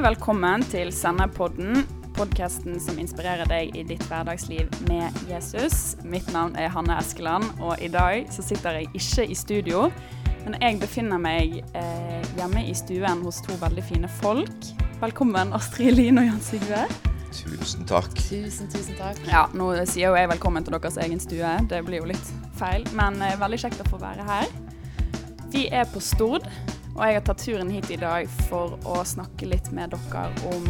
Hjertelig velkommen til Senderpodden, podkasten som inspirerer deg i ditt hverdagsliv med Jesus. Mitt navn er Hanne Eskeland, og i dag så sitter jeg ikke i studio. Men jeg befinner meg eh, hjemme i stuen hos to veldig fine folk. Velkommen Astrid Line og Jan Sigve. Tusen takk. Tusen, tusen takk. Ja, nå sier jo jeg velkommen til deres egen stue. Det blir jo litt feil, men eh, veldig kjekt å få være her. Vi er på Stord, og jeg har tatt turen hit i dag for å snakke litt med dere om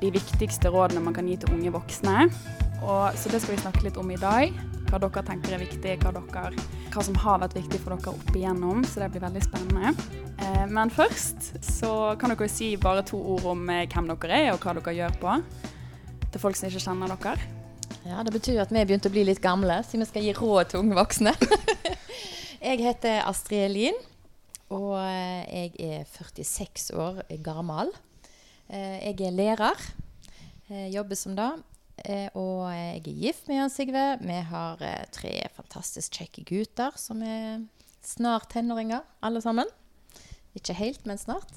de viktigste rådene man kan gi til unge voksne. Og, så det skal vi snakke litt om i dag. Hva dere tenker er viktig, hva, dere, hva som har vært viktig for dere opp igjennom. Så det blir veldig spennende. Eh, men først så kan dere si bare to ord om eh, hvem dere er, og hva dere gjør på. Til folk som ikke kjenner dere. Ja, Det betyr at vi er begynt å bli litt gamle, siden vi skal gi råd til unge voksne. jeg heter Astrid Elin, og eh, jeg er 46 år gammel. Eh, Jeg er lærer, Jeg jobber som det. Eh, Og jeg er gift med Jan Sigve. Vi har eh, tre fantastisk kjekke gutter som er snart tenåringer, alle sammen. Ikke helt, men snart.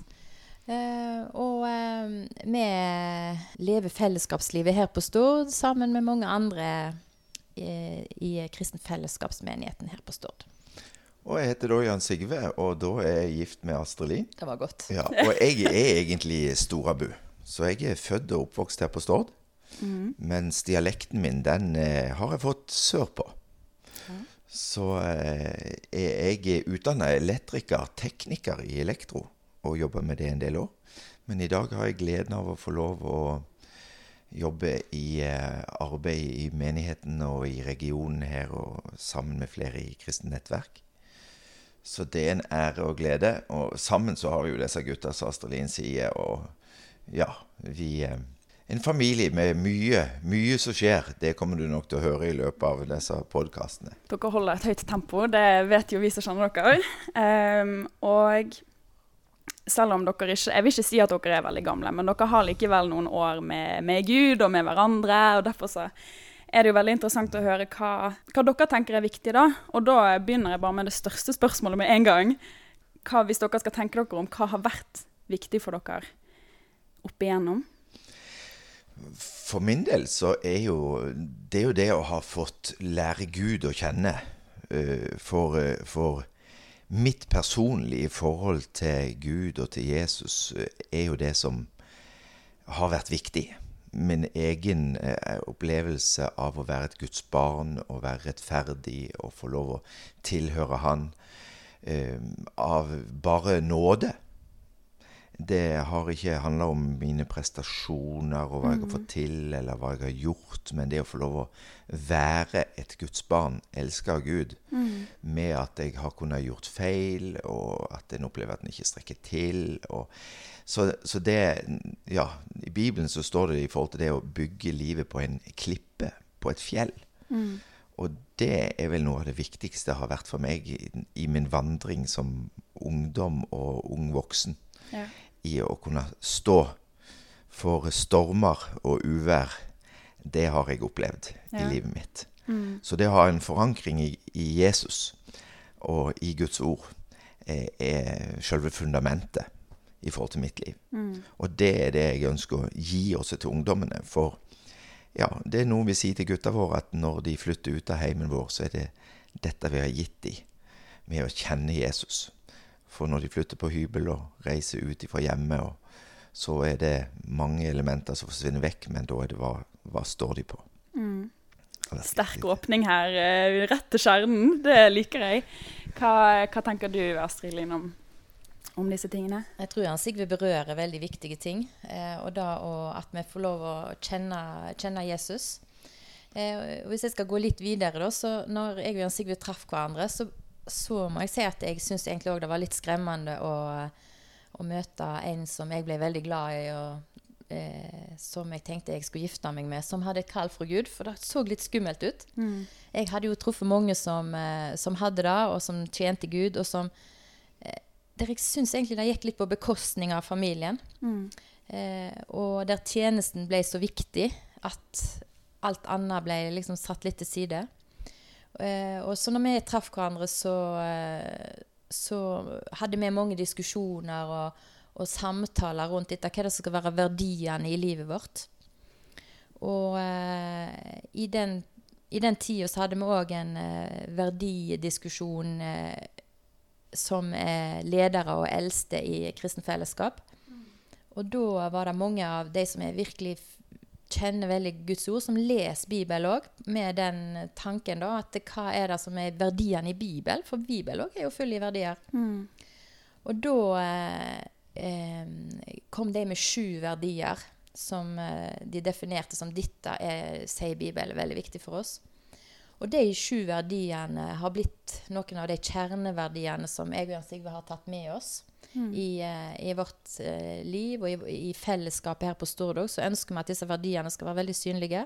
Eh, og eh, vi lever fellesskapslivet her på Stord sammen med mange andre i, i kristen fellesskapsmenigheten her på Stord. Og jeg heter da Jan Sigve, og da er jeg gift med Astrid Lien. Det var godt. Ja, og jeg er egentlig storabu. Så jeg er født og oppvokst her på Stord. Mens dialekten min, den eh, har jeg fått sørpå. Så eh, er jeg utdanna elektriker, tekniker i elektro, og jobber med det en del år. Men i dag har jeg gleden av å få lov å jobbe i eh, arbeid i menigheten og i regionen her, og sammen med flere i kristent nettverk. Så det er en ære og glede. Og sammen så har vi jo disse gutta, som Astrid Lien sier, og ja, vi eh, En familie med mye, mye som skjer. Det kommer du nok til å høre i løpet av disse podkastene. Dere holder et høyt tempo, det vet jo vi som kjenner dere. Um, og selv om dere ikke Jeg vil ikke si at dere er veldig gamle, men dere har likevel noen år med, med Gud og med hverandre. og Derfor så er det jo veldig interessant å høre hva, hva dere tenker er viktig. da. Og da begynner jeg bare med det største spørsmålet med en gang. Hva, hvis dere skal tenke dere om, hva har vært viktig for dere opp igjennom? For min del så er jo det jo det å ha fått lære Gud å kjenne. eh, For, eh, for mitt personlige forhold til Gud og til Jesus eh, er jo det som har vært viktig. Min egen eh, opplevelse av å være et Guds barn, å være rettferdig og få lov å tilhøre Han eh, av bare nåde. Det har ikke handla om mine prestasjoner og hva jeg har fått til, eller hva jeg har gjort, men det å få lov å være et Guds barn, elska av Gud, med at jeg har kunnet gjort feil, og at en opplever at en ikke strekker til. Og så, så det Ja, i Bibelen så står det i forhold til det å bygge livet på en klippe, på et fjell. Og det er vel noe av det viktigste har vært for meg i, i min vandring som ungdom og ung voksen Ja. i å kunne stå for stormer og uvær, det har jeg opplevd Ja. i livet mitt. Så det å ha en forankring i, i Jesus og i Guds ord er, er selve fundamentet i forhold til mitt liv. Og det er det jeg ønsker å gi også til ungdommene. For ja, det er noe vi sier til gutta våre, at når de flytter ut av heimen vår, så er det dette vi har gitt dem, med å kjenne Jesus. For når de flytter på hybel og reiser ut fra hjemmet, så er det mange elementer som forsvinner vekk, men da er det hva, hva står de på. Mm. Sterk åpning her, eh, rett til kjernen. Det liker jeg. Hva, hva tenker du, Astrid Lien, om, om disse tingene? Jeg tror Jan Sigve berører veldig viktige ting. Eh, og da og at vi får lov å kjenne, kjenne Jesus. Eh, hvis jeg skal gå litt videre, da, så når jeg og Jan Sigve traff hverandre, så, så må jeg si at jeg syns egentlig òg det var litt skremmende å, å møte en som jeg ble veldig glad i, og eh, som jeg tenkte jeg skulle gifte meg med, som hadde et kall fra Gud. For det så litt skummelt ut. Jeg hadde jo truffet mange som, eh, som hadde det, og som tjente Gud, og som der jeg syns egentlig det gikk litt på bekostning av familien. Eh, og der tjenesten ble så viktig at alt annet ble liksom satt litt til side. Eh, og så når vi traff hverandre, så, eh, så hadde vi mange diskusjoner og, og samtaler rundt dette. Hva er det som skal være verdiene i livet vårt? Og eh, i den, i den tida så hadde vi òg en eh, verdidiskusjon eh, som er ledere og eldste i Kristen Fellesskap. Og da var det mange av de som virkelig kjenner veldig Guds ord, som leser Bibelen òg, med den tanken da at hva er det som er verdiene i Bibelen? For Bibelen òg er jo full i verdier. Og da eh, eh, kom de med sju verdier som eh, de definerte som dette er, sier Bibelen, veldig viktig for oss. Og de sju verdiene har blitt noen av de kjerneverdiene som jeg og Jan Sigve har tatt med oss i, eh, i vårt eh, liv og i, i fellesskapet her på Stord òg. Så ønsker vi at disse verdiene skal være veldig synlige.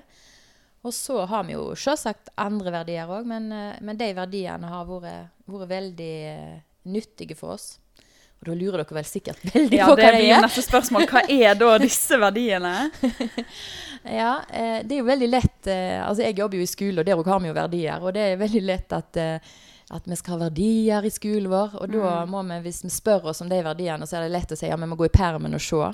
Og så har vi jo selvsagt andre verdier òg, men, eh, men de verdiene har vært, vært veldig nyttige for oss. Og da lurer dere vel sikkert veldig Ja, på det er? Ja, det blir neste spørsmål. Hva er da disse verdiene? Ja, eh, det er jo veldig lett eh, Altså, jeg jobber jo i skole, og der òg har vi jo verdier. Og det er veldig lett at, eh, at vi skal ha verdier i skolen vår. Og da må vi, hvis vi spør oss om de verdiene, så er det lett å si ja, vi må gå i permen og se.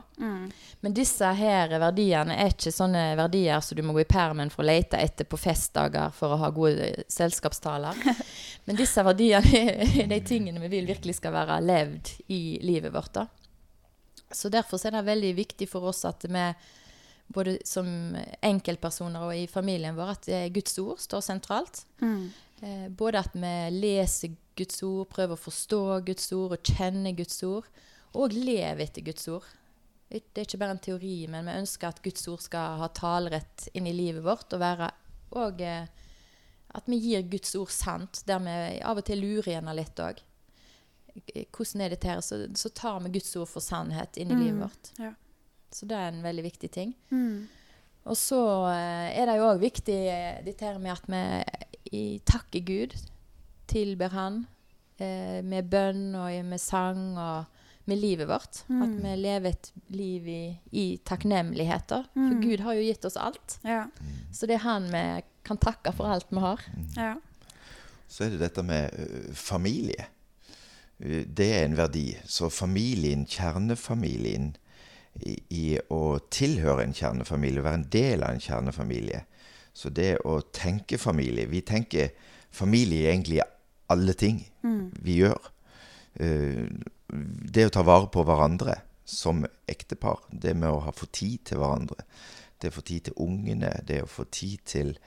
Men disse her verdiene er ikke sånne verdier som du må gå i permen for å lete etter på festdager for å ha gode selskapstaler. Men disse verdiene er de tingene vi vil virkelig skal være levd i livet vårt. da. Så derfor er det veldig viktig for oss at vi både som enkeltpersoner og i familien vår, at eh, Guds ord står sentralt. Mm. både at vi leser Guds ord, prøver å forstå Guds ord og kjenne Guds ord, og lever etter Guds ord. Det er ikke bare en teori, men vi ønsker at Guds ord skal ha talerett inn i livet vårt, og være og, eh, at vi gir Guds ord sant, der vi av og til lurer igjen litt òg. Hvordan er dette her? Så, så tar vi Guds ord for sannhet inn i livet vårt. Ja. Så det er en veldig viktig ting. Og så eh, er det jo òg viktig eh, dette her med at vi i- takker Gud, tilber Han, eh, med bønn og med sang og med livet vårt. At vi lever et liv i, i takknemligheter. For Gud har jo gitt oss alt. Ja. Så det er Han vi kan takke for alt vi har. ja. Så er det dette med ø, familie. Ø, Det er en verdi. Så familien, kjernefamilien, i, i å tilhøre en kjernefamilie, være en del av en kjernefamilie. Så det å tenke familie Vi tenker familie egentlig alle ting vi gjør. Eh, Det å ta vare på hverandre som ektepar, det med å ha få tid til hverandre, det å få tid til ungene, det å få tid til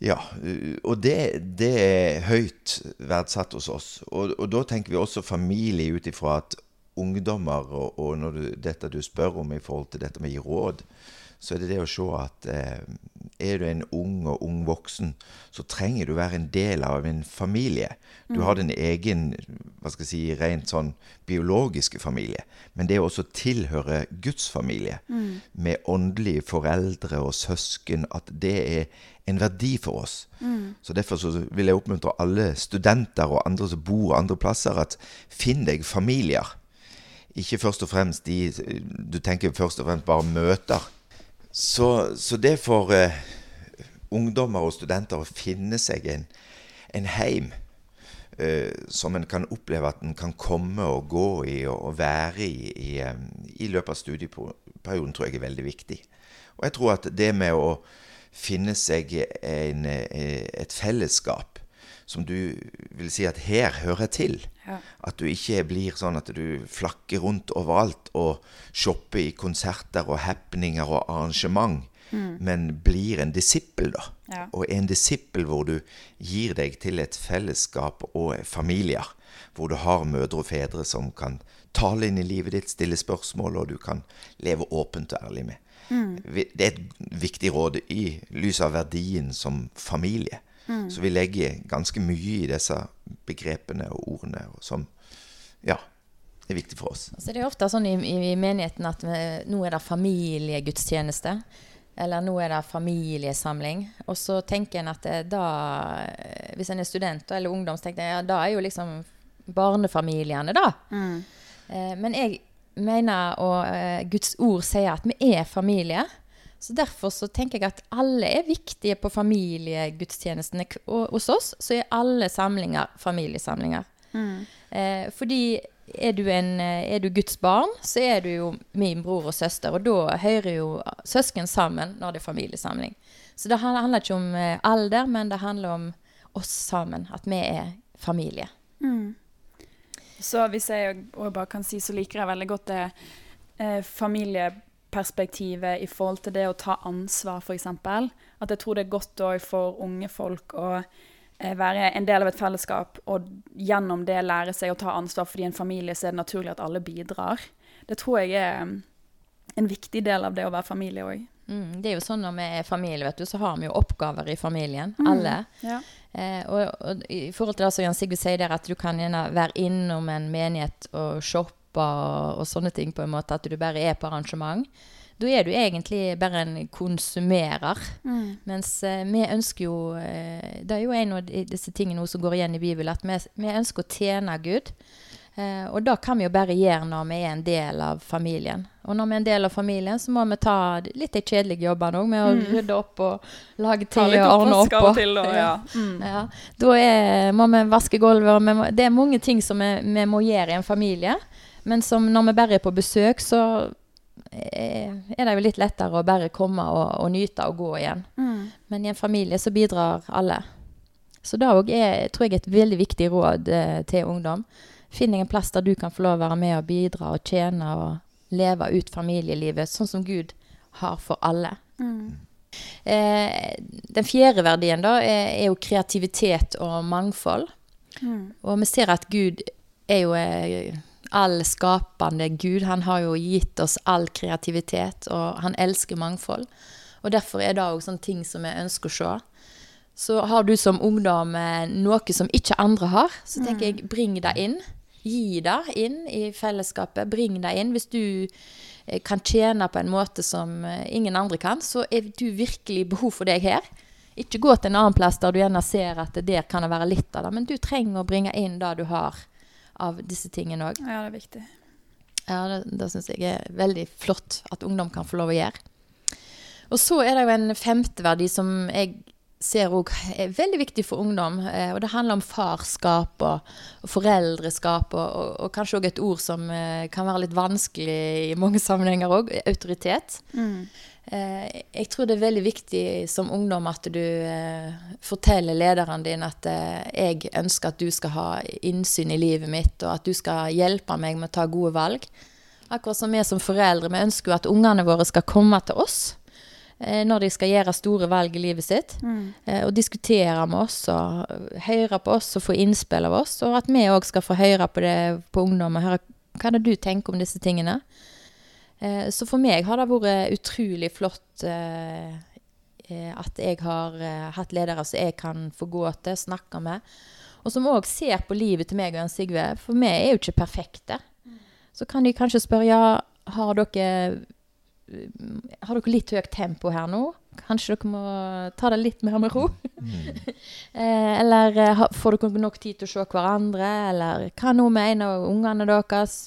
ja, uh, og det, det er høyt verdsatt hos oss. Og, og da tenker vi også familie ut ifra at ungdommer, og, og når du, dette du spør om i forhold til dette med å gi råd, så er det det å se at eh, er du en ung og ung voksen, så trenger du være en del av en familie. Du har din egen hva skal jeg si, rent sånn biologiske familie, men det å også tilhøre Guds familie, med åndelige foreldre og søsken, at det er en verdi for oss. Så Derfor så vil jeg oppmuntre alle studenter og andre som bor andre plasser, at finn deg familier. Ikke først og fremst de Du tenker først og fremst bare møter. Så, så det for eh, ungdommer og studenter å finne seg en, en heim eh, som en kan oppleve at en kan komme og gå i og, være i i, eh, i løpet av studieperioden, tror jeg er veldig viktig. Og jeg tror at det med å finne seg en, eh, et fellesskap som du vil si at her hører til. Ja. At du ikke blir sånn at du flakker rundt overalt og shopper i konserter og happeninger og arrangement, men blir en disippel, da. Ja. Og en disippel hvor du gir deg til et fellesskap og familier. Hvor du har mødre og fedre som kan tale inn i livet ditt, stille spørsmål, og du kan leve åpent og ærlig med. Mm. Det er et viktig råd i lys av verdien som familie. Så vi legger ganske mye i disse begrepene og ordene som ja, er viktig for oss. Altså, det er ofte sånn i, i, menigheten at vi, nå er det familiegudstjeneste. Eller nå er det familiesamling. Og så tenker en at det, da, eh, hvis en er student eller ungdom, så tenker en ja, da er jo liksom barnefamiliene, da. Eh, men jeg mener, og eh, Guds ord sier at vi er familie. Så derfor så tenker jeg at alle er viktige på familiegudstjenestene. Og hos oss så er alle samlinger familiesamlinger. Eh, fordi er du, en, er du Guds barn, så er du jo min bror og søster. Og da hører jo søsken sammen når det er familiesamling. Så det handler ikke om eh, alder, men det handler om oss sammen. At vi er familie. Mm. Så hvis jeg òg bare kan si, så liker jeg veldig godt det eh, familieperspektivet i forhold til det å ta ansvar, f.eks. At jeg tror det er godt òg for unge folk å eh, være en del av et fellesskap og gjennom det lære seg å ta ansvar, fordi i en familie så er det naturlig at alle bidrar. Det tror jeg er mm, en viktig del av det å være familie òg. Mm, det er jo sånn når vi er familie, vet du, så har vi jo oppgaver i familien. Mm. Alle. Ja. Eh, og, og, i forhold til det som Jan Sigve sier der, at du kan gjerne være innom en menighet og shoppe og, og, sånne ting, på en måte, at du bare er på arrangement. Da er du egentlig bare en konsumerer. Mm. Mens eh, vi ønsker jo eh, Det er jo en av disse tingene som går igjen i Bibelen, at vi, vi ønsker å tjene Gud. Eh, og det kan vi jo bare gjøre når vi er en del av familien. Og når vi er en del av familien, så må vi ta litt de kjedelige jobbene òg, med å mm. rydde opp og lage te og ordne opp. Og, til, og, ja. Mm. ja. Da er, må vi vaske gulvet. Det er mange ting som vi, vi, må gjøre i en familie. Men som når vi bare er på besøk, så er, det jo litt lettere å bare komme og, og nyte og gå igjen. Mm. Men i en familie så bidrar alle. Så det òg tror jeg er et veldig viktig råd eh, til ungdom. Finn en plass der du kan få lov å være med og bidra og tjene og leve ut familielivet sånn som Gud har for alle. Mm. Eh, den fjerde verdien da er, er, jo kreativitet og mangfold. Mm. Og vi ser at Gud er jo eh, all skapende Gud. Han har jo gitt oss all kreativitet, og han elsker mangfold. Og derfor er det òg sånne ting som vi ønsker å se. Så har du som ungdom eh, noe som ikke andre har, så tenker mm. jeg bring det inn. Gi det inn i fellesskapet. Bring det inn. Hvis du eh, kan tjene på en måte som eh, ingen andre kan, så er du virkelig behov for deg her. Ikke gå til en annen plass der du gjerne ser at der kan det være litt av det, men du trenger å bringe inn det du har av disse tingene òg. Ja, det er viktig. Ja, det, det syns jeg er veldig flott at ungdom kan få lov å gjøre. Og så er det jo en femte verdi som jeg ser òg er veldig viktig for ungdom. Eh, og det handler om farskap og, og foreldreskap, og, og, og kanskje òg et ord som eh, kan være litt vanskelig i mange sammenhenger òg, autoritet. Mm. Eh, jeg tror det er veldig viktig som ungdom at du eh, forteller lederen din at eh, jeg ønsker at du skal ha innsyn i livet mitt, og at du skal hjelpe meg med å ta gode valg. Akkurat som vi som foreldre, vi ønsker jo at ungene våre skal komme til oss Eh, når de skal gjøre store valg i livet sitt. Mm. Eh, og diskutere med oss og høre på oss og få innspill av oss. Og at vi òg skal få høre på det på ungdom og høre hva er det du tenker om disse tingene. Eh, så for meg har det vært utrolig flott at jeg har hatt ledere som jeg kan få gå til, snakke med. Og som òg ser på livet til meg og Jan Sigve. For vi er jo ikke perfekte. Så kan de kanskje spørre ja, har dere har dere litt høyt tempo her nå? Kanskje dere må ta det litt mer med ro? Mm. eh, eller eh, får dere nok tid til å se hverandre? Eller hva nå med en av ungene deres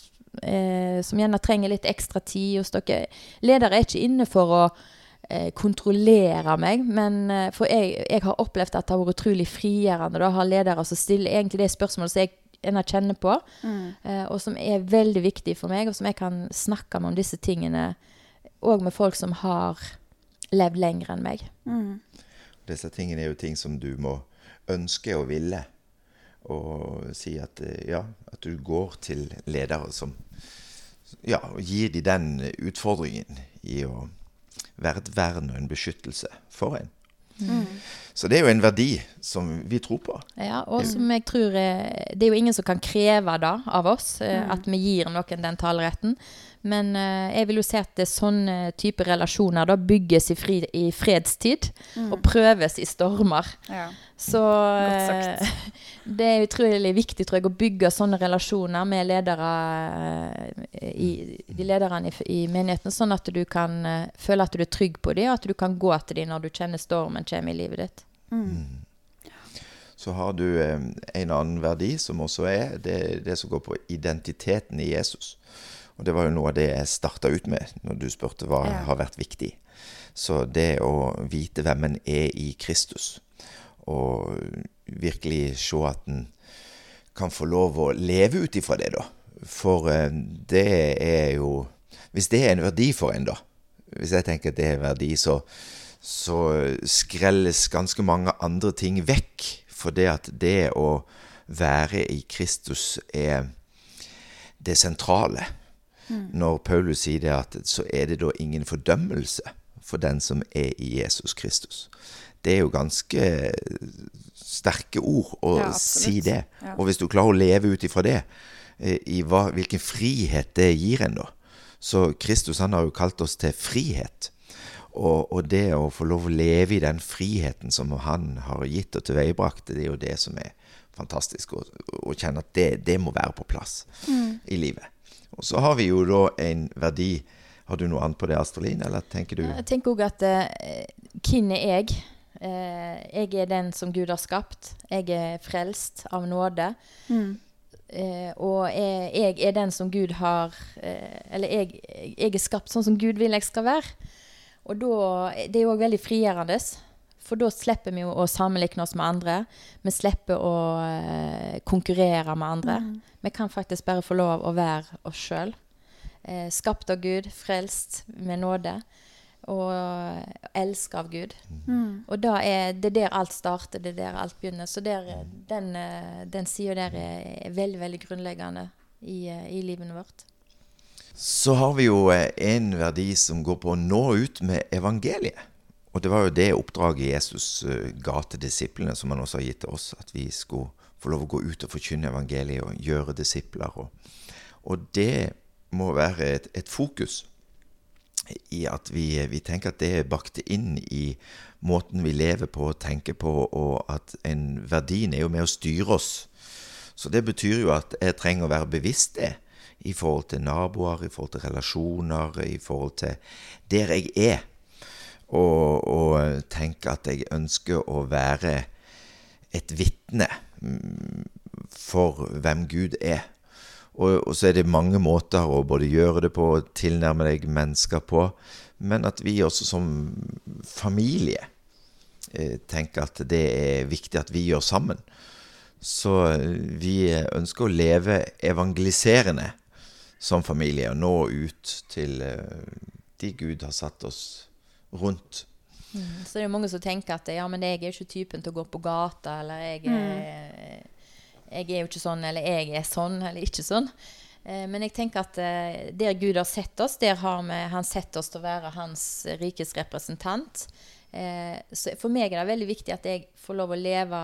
eh, som gjerne trenger litt ekstra tid hos dere? Ledere er ikke inne for å eh, kontrollere meg, men eh, for jeg, jeg, har opplevd at det har vært utrolig frigjørende. Da har ledere som stiller egentlig det spørsmålet som jeg gjerne kjenner på, mm. Eh, og som er veldig viktig for meg, og som jeg kan snakke med om disse tingene og med folk som har levd lenger enn meg. Mm. Disse tingene er jo ting som du må ønske og ville. Og si at eh, ja, at du går til ledere som ja, gir de den utfordringen i å være et vern og en beskyttelse for en. Mm. Så det er jo en verdi som vi tror på. Ja, og som jeg tror eh, Det er jo ingen som kan kreve da av oss, mm. at vi gir noen den taleretten. Men uh, jeg vil jo si at det er sånne type relasjoner da bygges i, fri, i fredstid mm. og prøves i stormer. Ja. Så uh, det er utrolig viktig tror jeg, å bygge sånne relasjoner med ledere, uh, i, de lederne i, i, menigheten, sånn at du kan føle at du er trygg på dem, og at du kan gå til dem når du kjenner stormen kommer i livet ditt. Mm. mm. Så har du en annen verdi som også er det, det som går på identiteten i Jesus. Og det var jo noe av det jeg starta ut med når du spurte hva ja. har vært viktig. Så det å vite hvem en er i Kristus, og virkelig se at en kan få lov å leve ut ifra det, da. For eh, det er jo Hvis det er en verdi for en, da Hvis jeg tenker at det er en verdi, så, så skrelles ganske mange andre ting vekk. For det at det å være i Kristus er det sentrale. Mm. Når Paulus sier det, at så er det da ingen fordømmelse for den som er i Jesus Kristus. Det er jo ganske sterke ord å ja, si det. Ja. Og hvis du klarer å leve ut ifra det, eh, i hva, hvilken frihet det gir en, da. Så Kristus han har jo kalt oss til frihet. Og, og, det å få lov å leve i den friheten som han har gitt og tilveiebrakt, det er jo det som er fantastisk. Å kjenne at det, det, må være på plass mm. i livet. Og så har vi jo da en verdi Har du noe annet på det, Astrolin, eller tenker du Jeg tenker òg at uh, hvem er jeg? Uh, jeg er den som Gud har skapt. Jeg er frelst av nåde. Mm. Uh, og jeg, jeg, er den som Gud har Eller jeg, jeg, er skapt sånn som Gud vil jeg skal være. Og da, Det er jo òg veldig frigjørende. For da slipper vi å sammenligne oss med andre. Vi slipper å eh, konkurrere med andre. Mm. Vi kan faktisk bare få lov å være oss sjøl. Eh, skapt av Gud, frelst med nåde. Og elska av Gud. Mm. Og da er det der alt starter, det er der alt begynner. Så der, den, eh, den sida der er, veldig, veldig grunnleggende i, eh, i livet vårt. Så har vi jo eh, en verdi som går på å nå ut med evangeliet. Og det var jo det oppdraget Jesus eh, ga til disiplene, som han også har gitt til oss. At vi skulle få lov å gå ut og forkynne evangeliet og gjøre disipler. Og, og det må være et, et, fokus i at vi, vi, tenker at det er bakt inn i måten vi lever på og tenker på, og at en verdien er jo med å styre oss. Så det betyr jo at jeg trenger å være bevisst det i forhold til naboer, i forhold til relasjoner, i forhold til der jeg er og, og tenke at jeg ønsker å være et vitne for hvem Gud er. Og, og, så er det mange måter å både gjøre det på og tilnærme deg mennesker på, men at vi også som familie eh, tenker at det er viktig at vi gjør sammen. Så vi ønsker å leve evangeliserende som familie og nå ut til eh, de Gud har satt oss rundt. Mm. Så det er mange som tenker at ja, men jeg er jo ikke typen til å gå på gata, eller jeg er, mm. jeg er jo ikke sånn, eller jeg er sånn, eller ikke sånn. Eh, men jeg tenker at eh, der Gud har sett oss, der har vi, han sett oss til å være hans rikes representant. Eh, så for meg er det veldig viktig at jeg får lov å leve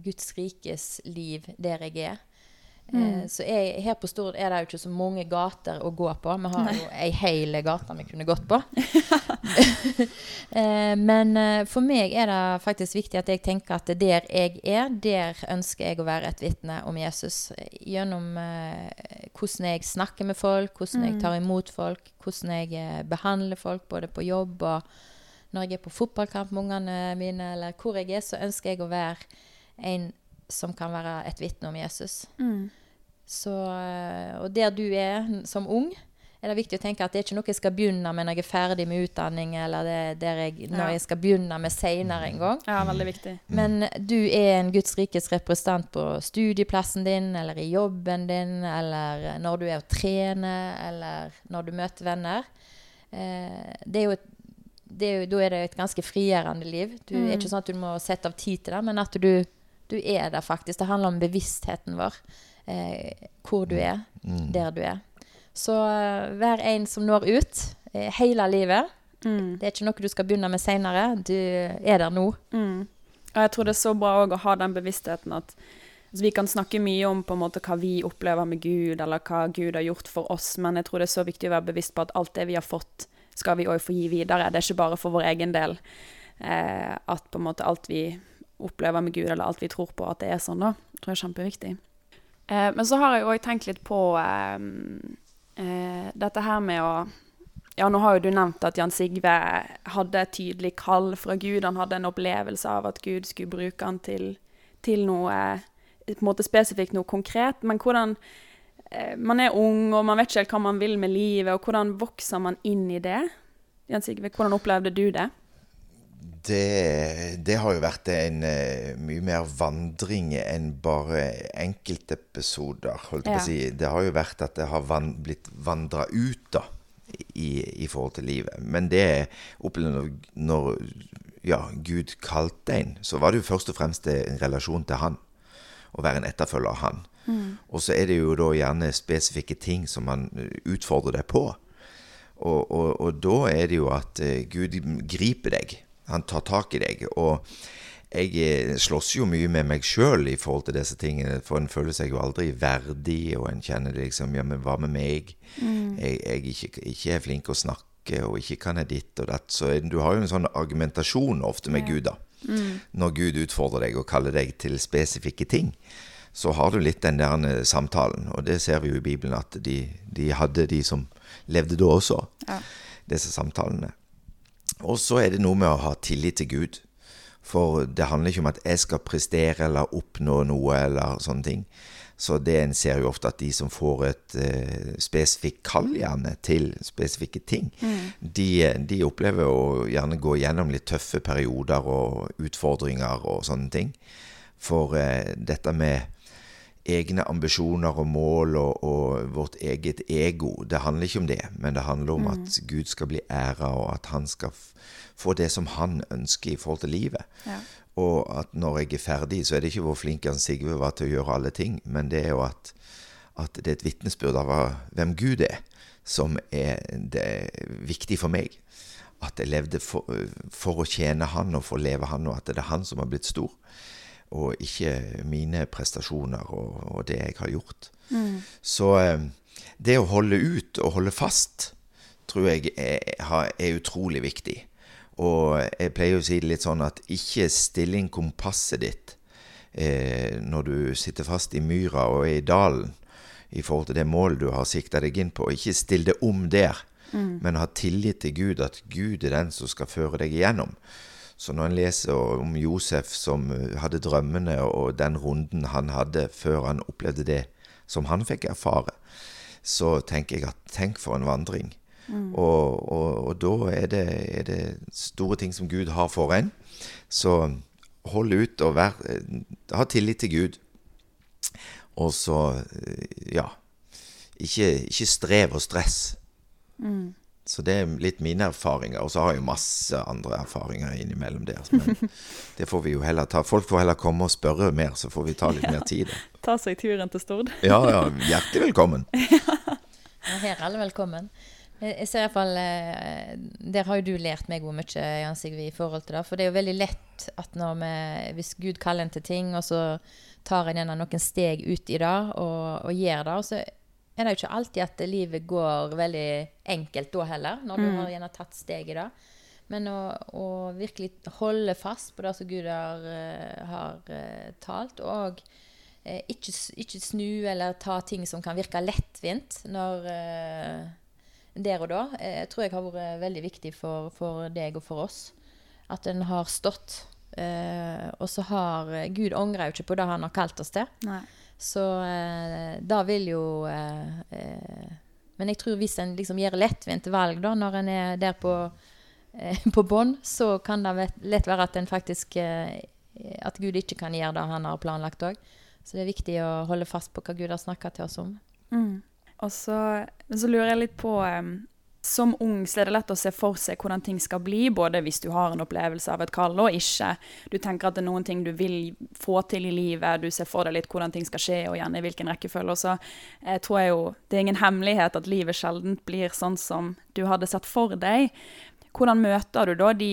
Guds rikes liv der jeg er. Mm. Eh, så jeg, her på Stord er det jo ikke så mange gater å gå på. Vi har jo ei hel gate vi kunne gått på. eh, men eh, for meg er det faktisk viktig at jeg tenker at der jeg er, der ønsker jeg å være et vitne om Jesus. Gjennom hvordan jeg snakker med folk, hvordan jeg mm. tar imot folk, hvordan jeg eh, behandler folk både på jobb og når jeg er på fotballkamp med ungene mine, eller hvor jeg er, så ønsker jeg å være en som kan være et vitne om Jesus. Mm. Så, eh, og der du er som ung, er det viktig å tenke at det er ikke noe jeg skal begynne med når jeg er ferdig med utdanning, eller det, jeg, når jeg skal begynne med seinere en gang. Ja, veldig viktig. Men du er en Guds rikes representant på studieplassen din, eller i jobben din, eller når du er og trener, eller når du møter venner. Eh, det er jo et det er jo, da er det et ganske frigjørende liv. Du mm. er ikke sånn at du må sette av tid til det, men at du, du er der faktisk. Det handler om bevisstheten vår eh, hvor du er, mm. der du er. Så uh, vær en som når ut eh, hele livet. Mm. Det er ikke noe du skal begynne med seinere. Du er der nå. Mm. Og jeg tror det er så bra å ha den bevisstheten at altså, vi kan snakke mye om på en måte hva vi opplever med Gud, eller hva Gud har gjort for oss, men jeg tror det er så viktig å være bevisst på at alt det vi har fått, skal vi òg få gi videre. Det er ikke bare for vår egen del. Eh, at på en måte alt vi opplever med Gud, eller alt vi tror på, at det er sånn, da. Det tror jeg er kjempeviktig. Eh, men så har jeg òg tenkt litt på eh, eh, dette her med å Ja, nå har jo du nevnt at Jan Sigve hadde et tydelig kall fra Gud. Han hadde en opplevelse av at Gud skulle bruke han til, til noe på en måte spesifikt, noe konkret. Men hvordan eh, Man er ung, og man vet ikke helt hva man vil med livet. og Hvordan vokser man inn i det? Jan Sigve, hvordan opplevde du det? Det, det har jo vært en uh, mye mer vandring enn bare enkeltepisoder, holdt jeg ja. på å si. Det har jo vært at det har van blitt vandra ut, da, i, i, forhold til livet. Men det opplevde når, når ja, Gud kalte en, så var det jo først og fremst en relasjon til Han. Å være en etterfølger av Han. Mm. Og så er det jo da gjerne spesifikke ting som man utfordrer deg på. Og, og, og da er det jo at uh, Gud griper deg han tar tak i deg. Og jeg eh, slåss jo mye med meg sjøl i forhold til disse tingene, for en føler seg jo aldri verdig, og en kjenner det liksom Ja, men hva med meg? Mm. Jeg, jeg ikke, ikke, er flink å snakke, og ikke kan jeg ditt og datt. Så du har jo en sånn argumentasjon ofte med ja. Gud, da. Mm. Når Gud utfordrer deg og kaller deg til spesifikke ting, så har du litt den der eh, samtalen. Og det ser vi jo i Bibelen at de, de hadde, de som levde da også, ja. disse samtalene. Og så er det noe med å ha tillit til Gud. For det handler ikke om at jeg skal prestere eller oppnå noe eller sånne ting. Så det en ser jo ofte at de som får et uh, spesifikt kall gjerne til spesifikke ting, mm. de, de, opplever å gjerne gå gjennom litt tøffe perioder og utfordringer og sånne ting. For uh, dette med egne ambisjoner og mål og, og, vårt eget ego. Det handler ikke om det, men det handler om mm. at Gud skal bli æra, og at han skal få det som han ønsker i forhold til livet. Ja. Og at når jeg er ferdig, så er det ikke hvor flink han Sigve var til å gjøre alle ting, men det er jo at, at det er et vitnesbyrd av hvem Gud er, som er det viktig for meg. At jeg levde for, for å tjene Han og for å leve Han, og at det er Han som har blitt stor og ikke mine prestasjoner og, og det jeg har gjort. Mm. Så eh, det å holde ut og holde fast tror jeg er, er, utrolig viktig. Og jeg pleier å si det litt sånn at ikke still inn kompasset ditt eh, når du sitter fast i myra og er i dalen i forhold til det målet du har sikta deg inn på. Ikke still det om der, mm. men ha tillit til Gud, at Gud er den som skal føre deg igjennom. Så når en leser om Josef som eh, hadde drømmene, og den runden han hadde før han opplevde det som han fikk erfare, så tenker jeg at tenk for en vandring. Mm. Og, og, og, da er det, er det, store ting som Gud har for en. Så hold ut og vær, eh, ha tillit til Gud. Og så, eh, ja Ikke, ikke strev og stress. Mm. Så det er litt mine erfaringer. Og så har jeg jo masse andre erfaringer innimellom der. Men det får vi jo heller ta. Folk får heller komme og spørre mer, så får vi ta litt ja. mer tid. Ta seg turen til Stord. ja, ja. Hjertelig velkommen. ja, her er alle velkommen. Jeg ser i hvert fall, eh, Der har jo du lært meg hvor mye Jan Sigve, i forhold til det. For det er jo veldig lett at når vi, hvis Gud kaller en til ting, og så tar en gjerne noen steg ut i det og, og gjør det, og så er det jo ikke alltid at livet går veldig enkelt da heller, når du mm. har gjerne tatt steget da. Men å, å, virkelig holde fast på det som Gud har, uh, har uh, talt, og uh, ikke, ikke, snu eller ta ting som kan virke lettvint når, der og da, jeg tror jeg har vært veldig viktig for, for deg og for oss. At en har stått. og så har Gud angrer jo ikke på det han har kalt oss til. Nei. Så eh, da vil jo eh, eh, Men jeg tror hvis en liksom gjør lettvinte valg da, når en er der på, på bånn, så kan det lett være at en faktisk At Gud ikke kan gjøre det han har planlagt òg. Så det er viktig å holde fast på hva Gud har snakka til oss om. Mm. Og så, så, lurer jeg litt på som ung så er det lett å se for seg hvordan ting skal bli, både hvis du har en opplevelse av et kall og ikke. Du tenker at det er noen ting du vil få til i livet, du ser for deg litt hvordan ting skal skje, og gjerne i hvilken rekkefølge. Så jeg eh, tror jeg jo det er ingen hemmelighet at livet sjelden blir sånn som du hadde sett for deg. Hvordan møter du da de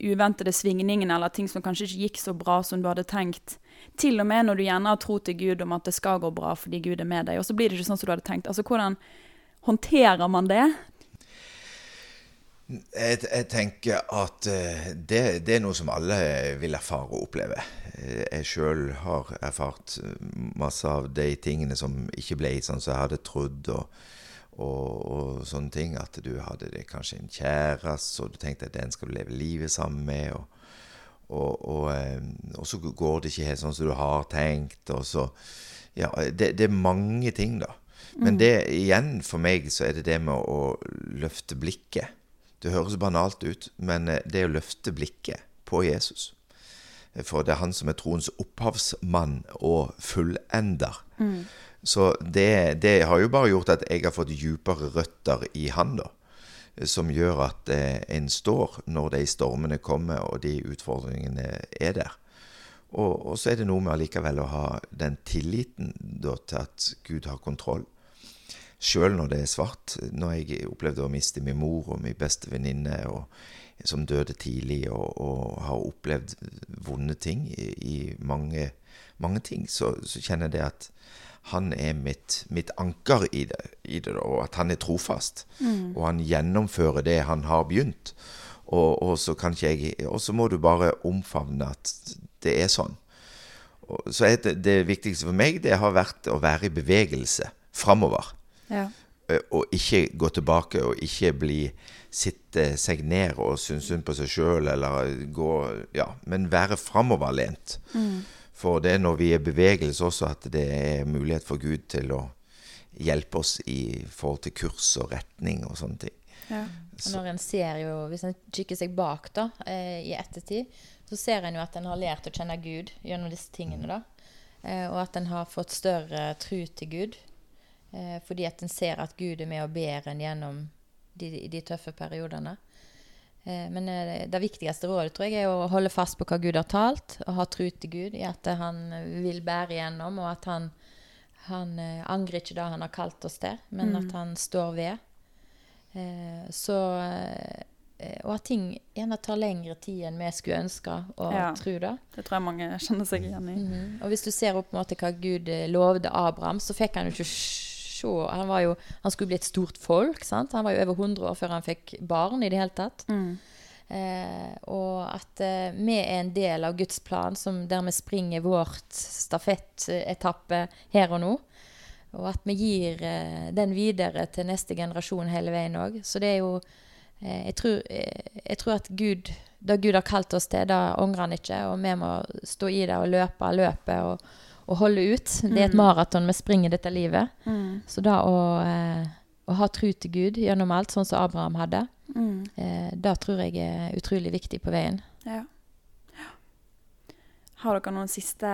uventede svingningene eller ting som kanskje ikke gikk så bra som du hadde tenkt? Til og med når du gjerne har tro til Gud om at det skal gå bra fordi Gud er med deg, og så blir det ikke sånn som du hadde tenkt. Altså, Hvordan håndterer man det? Jeg, jeg, tenker at uh, det, det, er noe som alle vil erfare og oppleve. Uh, jeg sjøl har erfart masse av de tingene som ikke ble sånn som jeg hadde trodd. Og, og, og sånne ting. At du hadde det, kanskje en kjæreste, og du tenkte at den skal du leve livet sammen med. Og, og, og, så går det ikke helt sånn som du har tenkt. Og så, ja, det, det er mange ting, da. Men mm. det igjen for meg så er det det med å løfte blikket det høres banalt ut, men det er å løfte blikket på Jesus. For det er han som er troens opphavsmann og fullender. Så det, det har jo bare gjort at jeg har fått dypere røtter i han, da. Som gjør at eh, en står når de stormene kommer og de utfordringene er der. Og, og så er det noe med allikevel å ha den tilliten da, til at Gud har kontroll. Sjøl når det er svart. Når jeg opplevde å miste min mor og min beste venninne, som døde tidlig, og, og, har opplevd vonde ting i, i mange, mange, ting, så, så, kjenner jeg det at han er mitt, mitt anker i det, i det, og at han er trofast. Mm. Og han gjennomfører det han har begynt. Og, og, så kan ikke jeg, og så må du bare omfavne at det er sånn. Og, så det, det viktigste for meg det har vært å være i bevegelse framover. Ja. Eh, og ikke gå tilbake og ikke bli sitte seg ned og synes synd på seg sjøl, eller gå Ja, men være framoverlent. Mm. For det er når vi er i bevegelse også at det er mulighet for Gud til å hjelpe oss i forhold til kurs og retning og sånne ting. Ja. Og når en ser jo, Hvis en kikker seg bak da, eh, i ettertid, så ser en jo at en har lært å kjenne Gud gjennom disse tingene. da. Eh, og at en har fått større tru til Gud. Eh, fordi at en ser at Gud er med og ber en gjennom de, de tøffe periodene. Eh, men eh, det viktigste rådet tror jeg er å holde fast på hva Gud har talt, og ha tro til Gud i at han vil bære igjennom, og at han, han eh, angrer ikke det han har kalt oss til, men mm. at han står ved. Eh, så eh, og at ting gjerne tar lengre tid enn vi skulle ønske og ja, tro det. Det tror jeg mange kjenner seg igjen i. Mm -hmm. Og hvis du ser opp mot hva Gud lovde Abraham, så fikk han jo ikke se han, var jo, han skulle bli et stort folk. Sant? Han var jo over 100 år før han fikk barn i det hele tatt. Mm. Eh, og at eh, vi er en del av Guds plan, som, dermed springer vårt stafettetappe her og nå. Og at vi gir eh, den videre til neste generasjon hele veien òg. Så det er jo eh, jeg tror, eh, jeg, tror, at Gud det Gud har kalt oss til, det angrer han ikke. Og vi må stå i det og løpe løpet. og å holde ut. Det er et mm. maraton vi springer dette livet. Mm. Så da å, eh, å, ha tro til Gud gjennom alt, sånn som Abraham hadde, mm. eh, det tror jeg er utrolig viktig på veien. Ja. ja. Har dere noen siste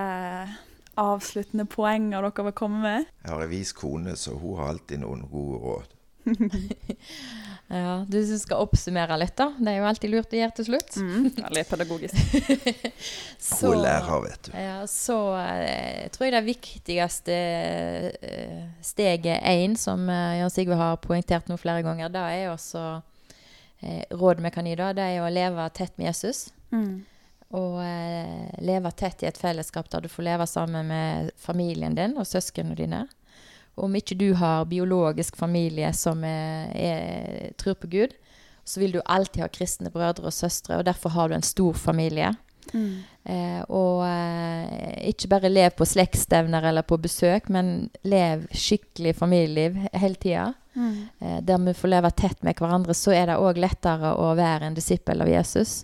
avsluttende poenger dere vil komme med? Jeg har en vis kone, så hun har alltid noen gode råd. ja, Du skal oppsummere litt, da. Det er jo alltid lurt å gjøre til slutt. Mm, veldig pedagogisk. så, God lærer, vet du. Ja, så eh, tror jeg det viktigste eh, steget én, som eh, Jan Sigve har poengtert nå flere ganger, da er også eh, råd vi kan gi, da, det er å leve tett med Jesus. Mm. Og eh, leve tett i et fellesskap der du får leve sammen med familien din og søsknene dine om ikke du har biologisk familie som er, er, tror på Gud, så vil du alltid ha kristne brødre og søstre, og derfor har du en stor familie. Mm. Eh, og eh, ikke bare lev på slektsstevner eller på besøk, men lev skikkelig familieliv hele tida. Mm. Eh, der vi får leve tett med hverandre, så er det òg lettere å være en disippel av Jesus.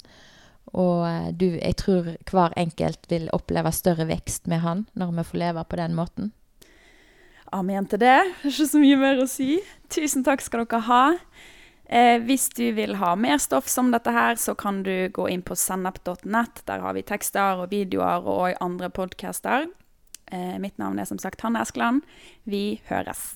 Og eh, du, jeg tror hver enkelt vil oppleve større vekst med han når vi får leve på den måten. Amen til det. Ikke så mye mer å si. Tusen takk skal dere ha. Eh, hvis du vil ha mer stoff som dette her, så kan du gå inn på sennep.nett. Der har vi tekster og videoer og andre podcaster. Eh, mitt navn er som sagt Hanne Eskeland. Vi høres.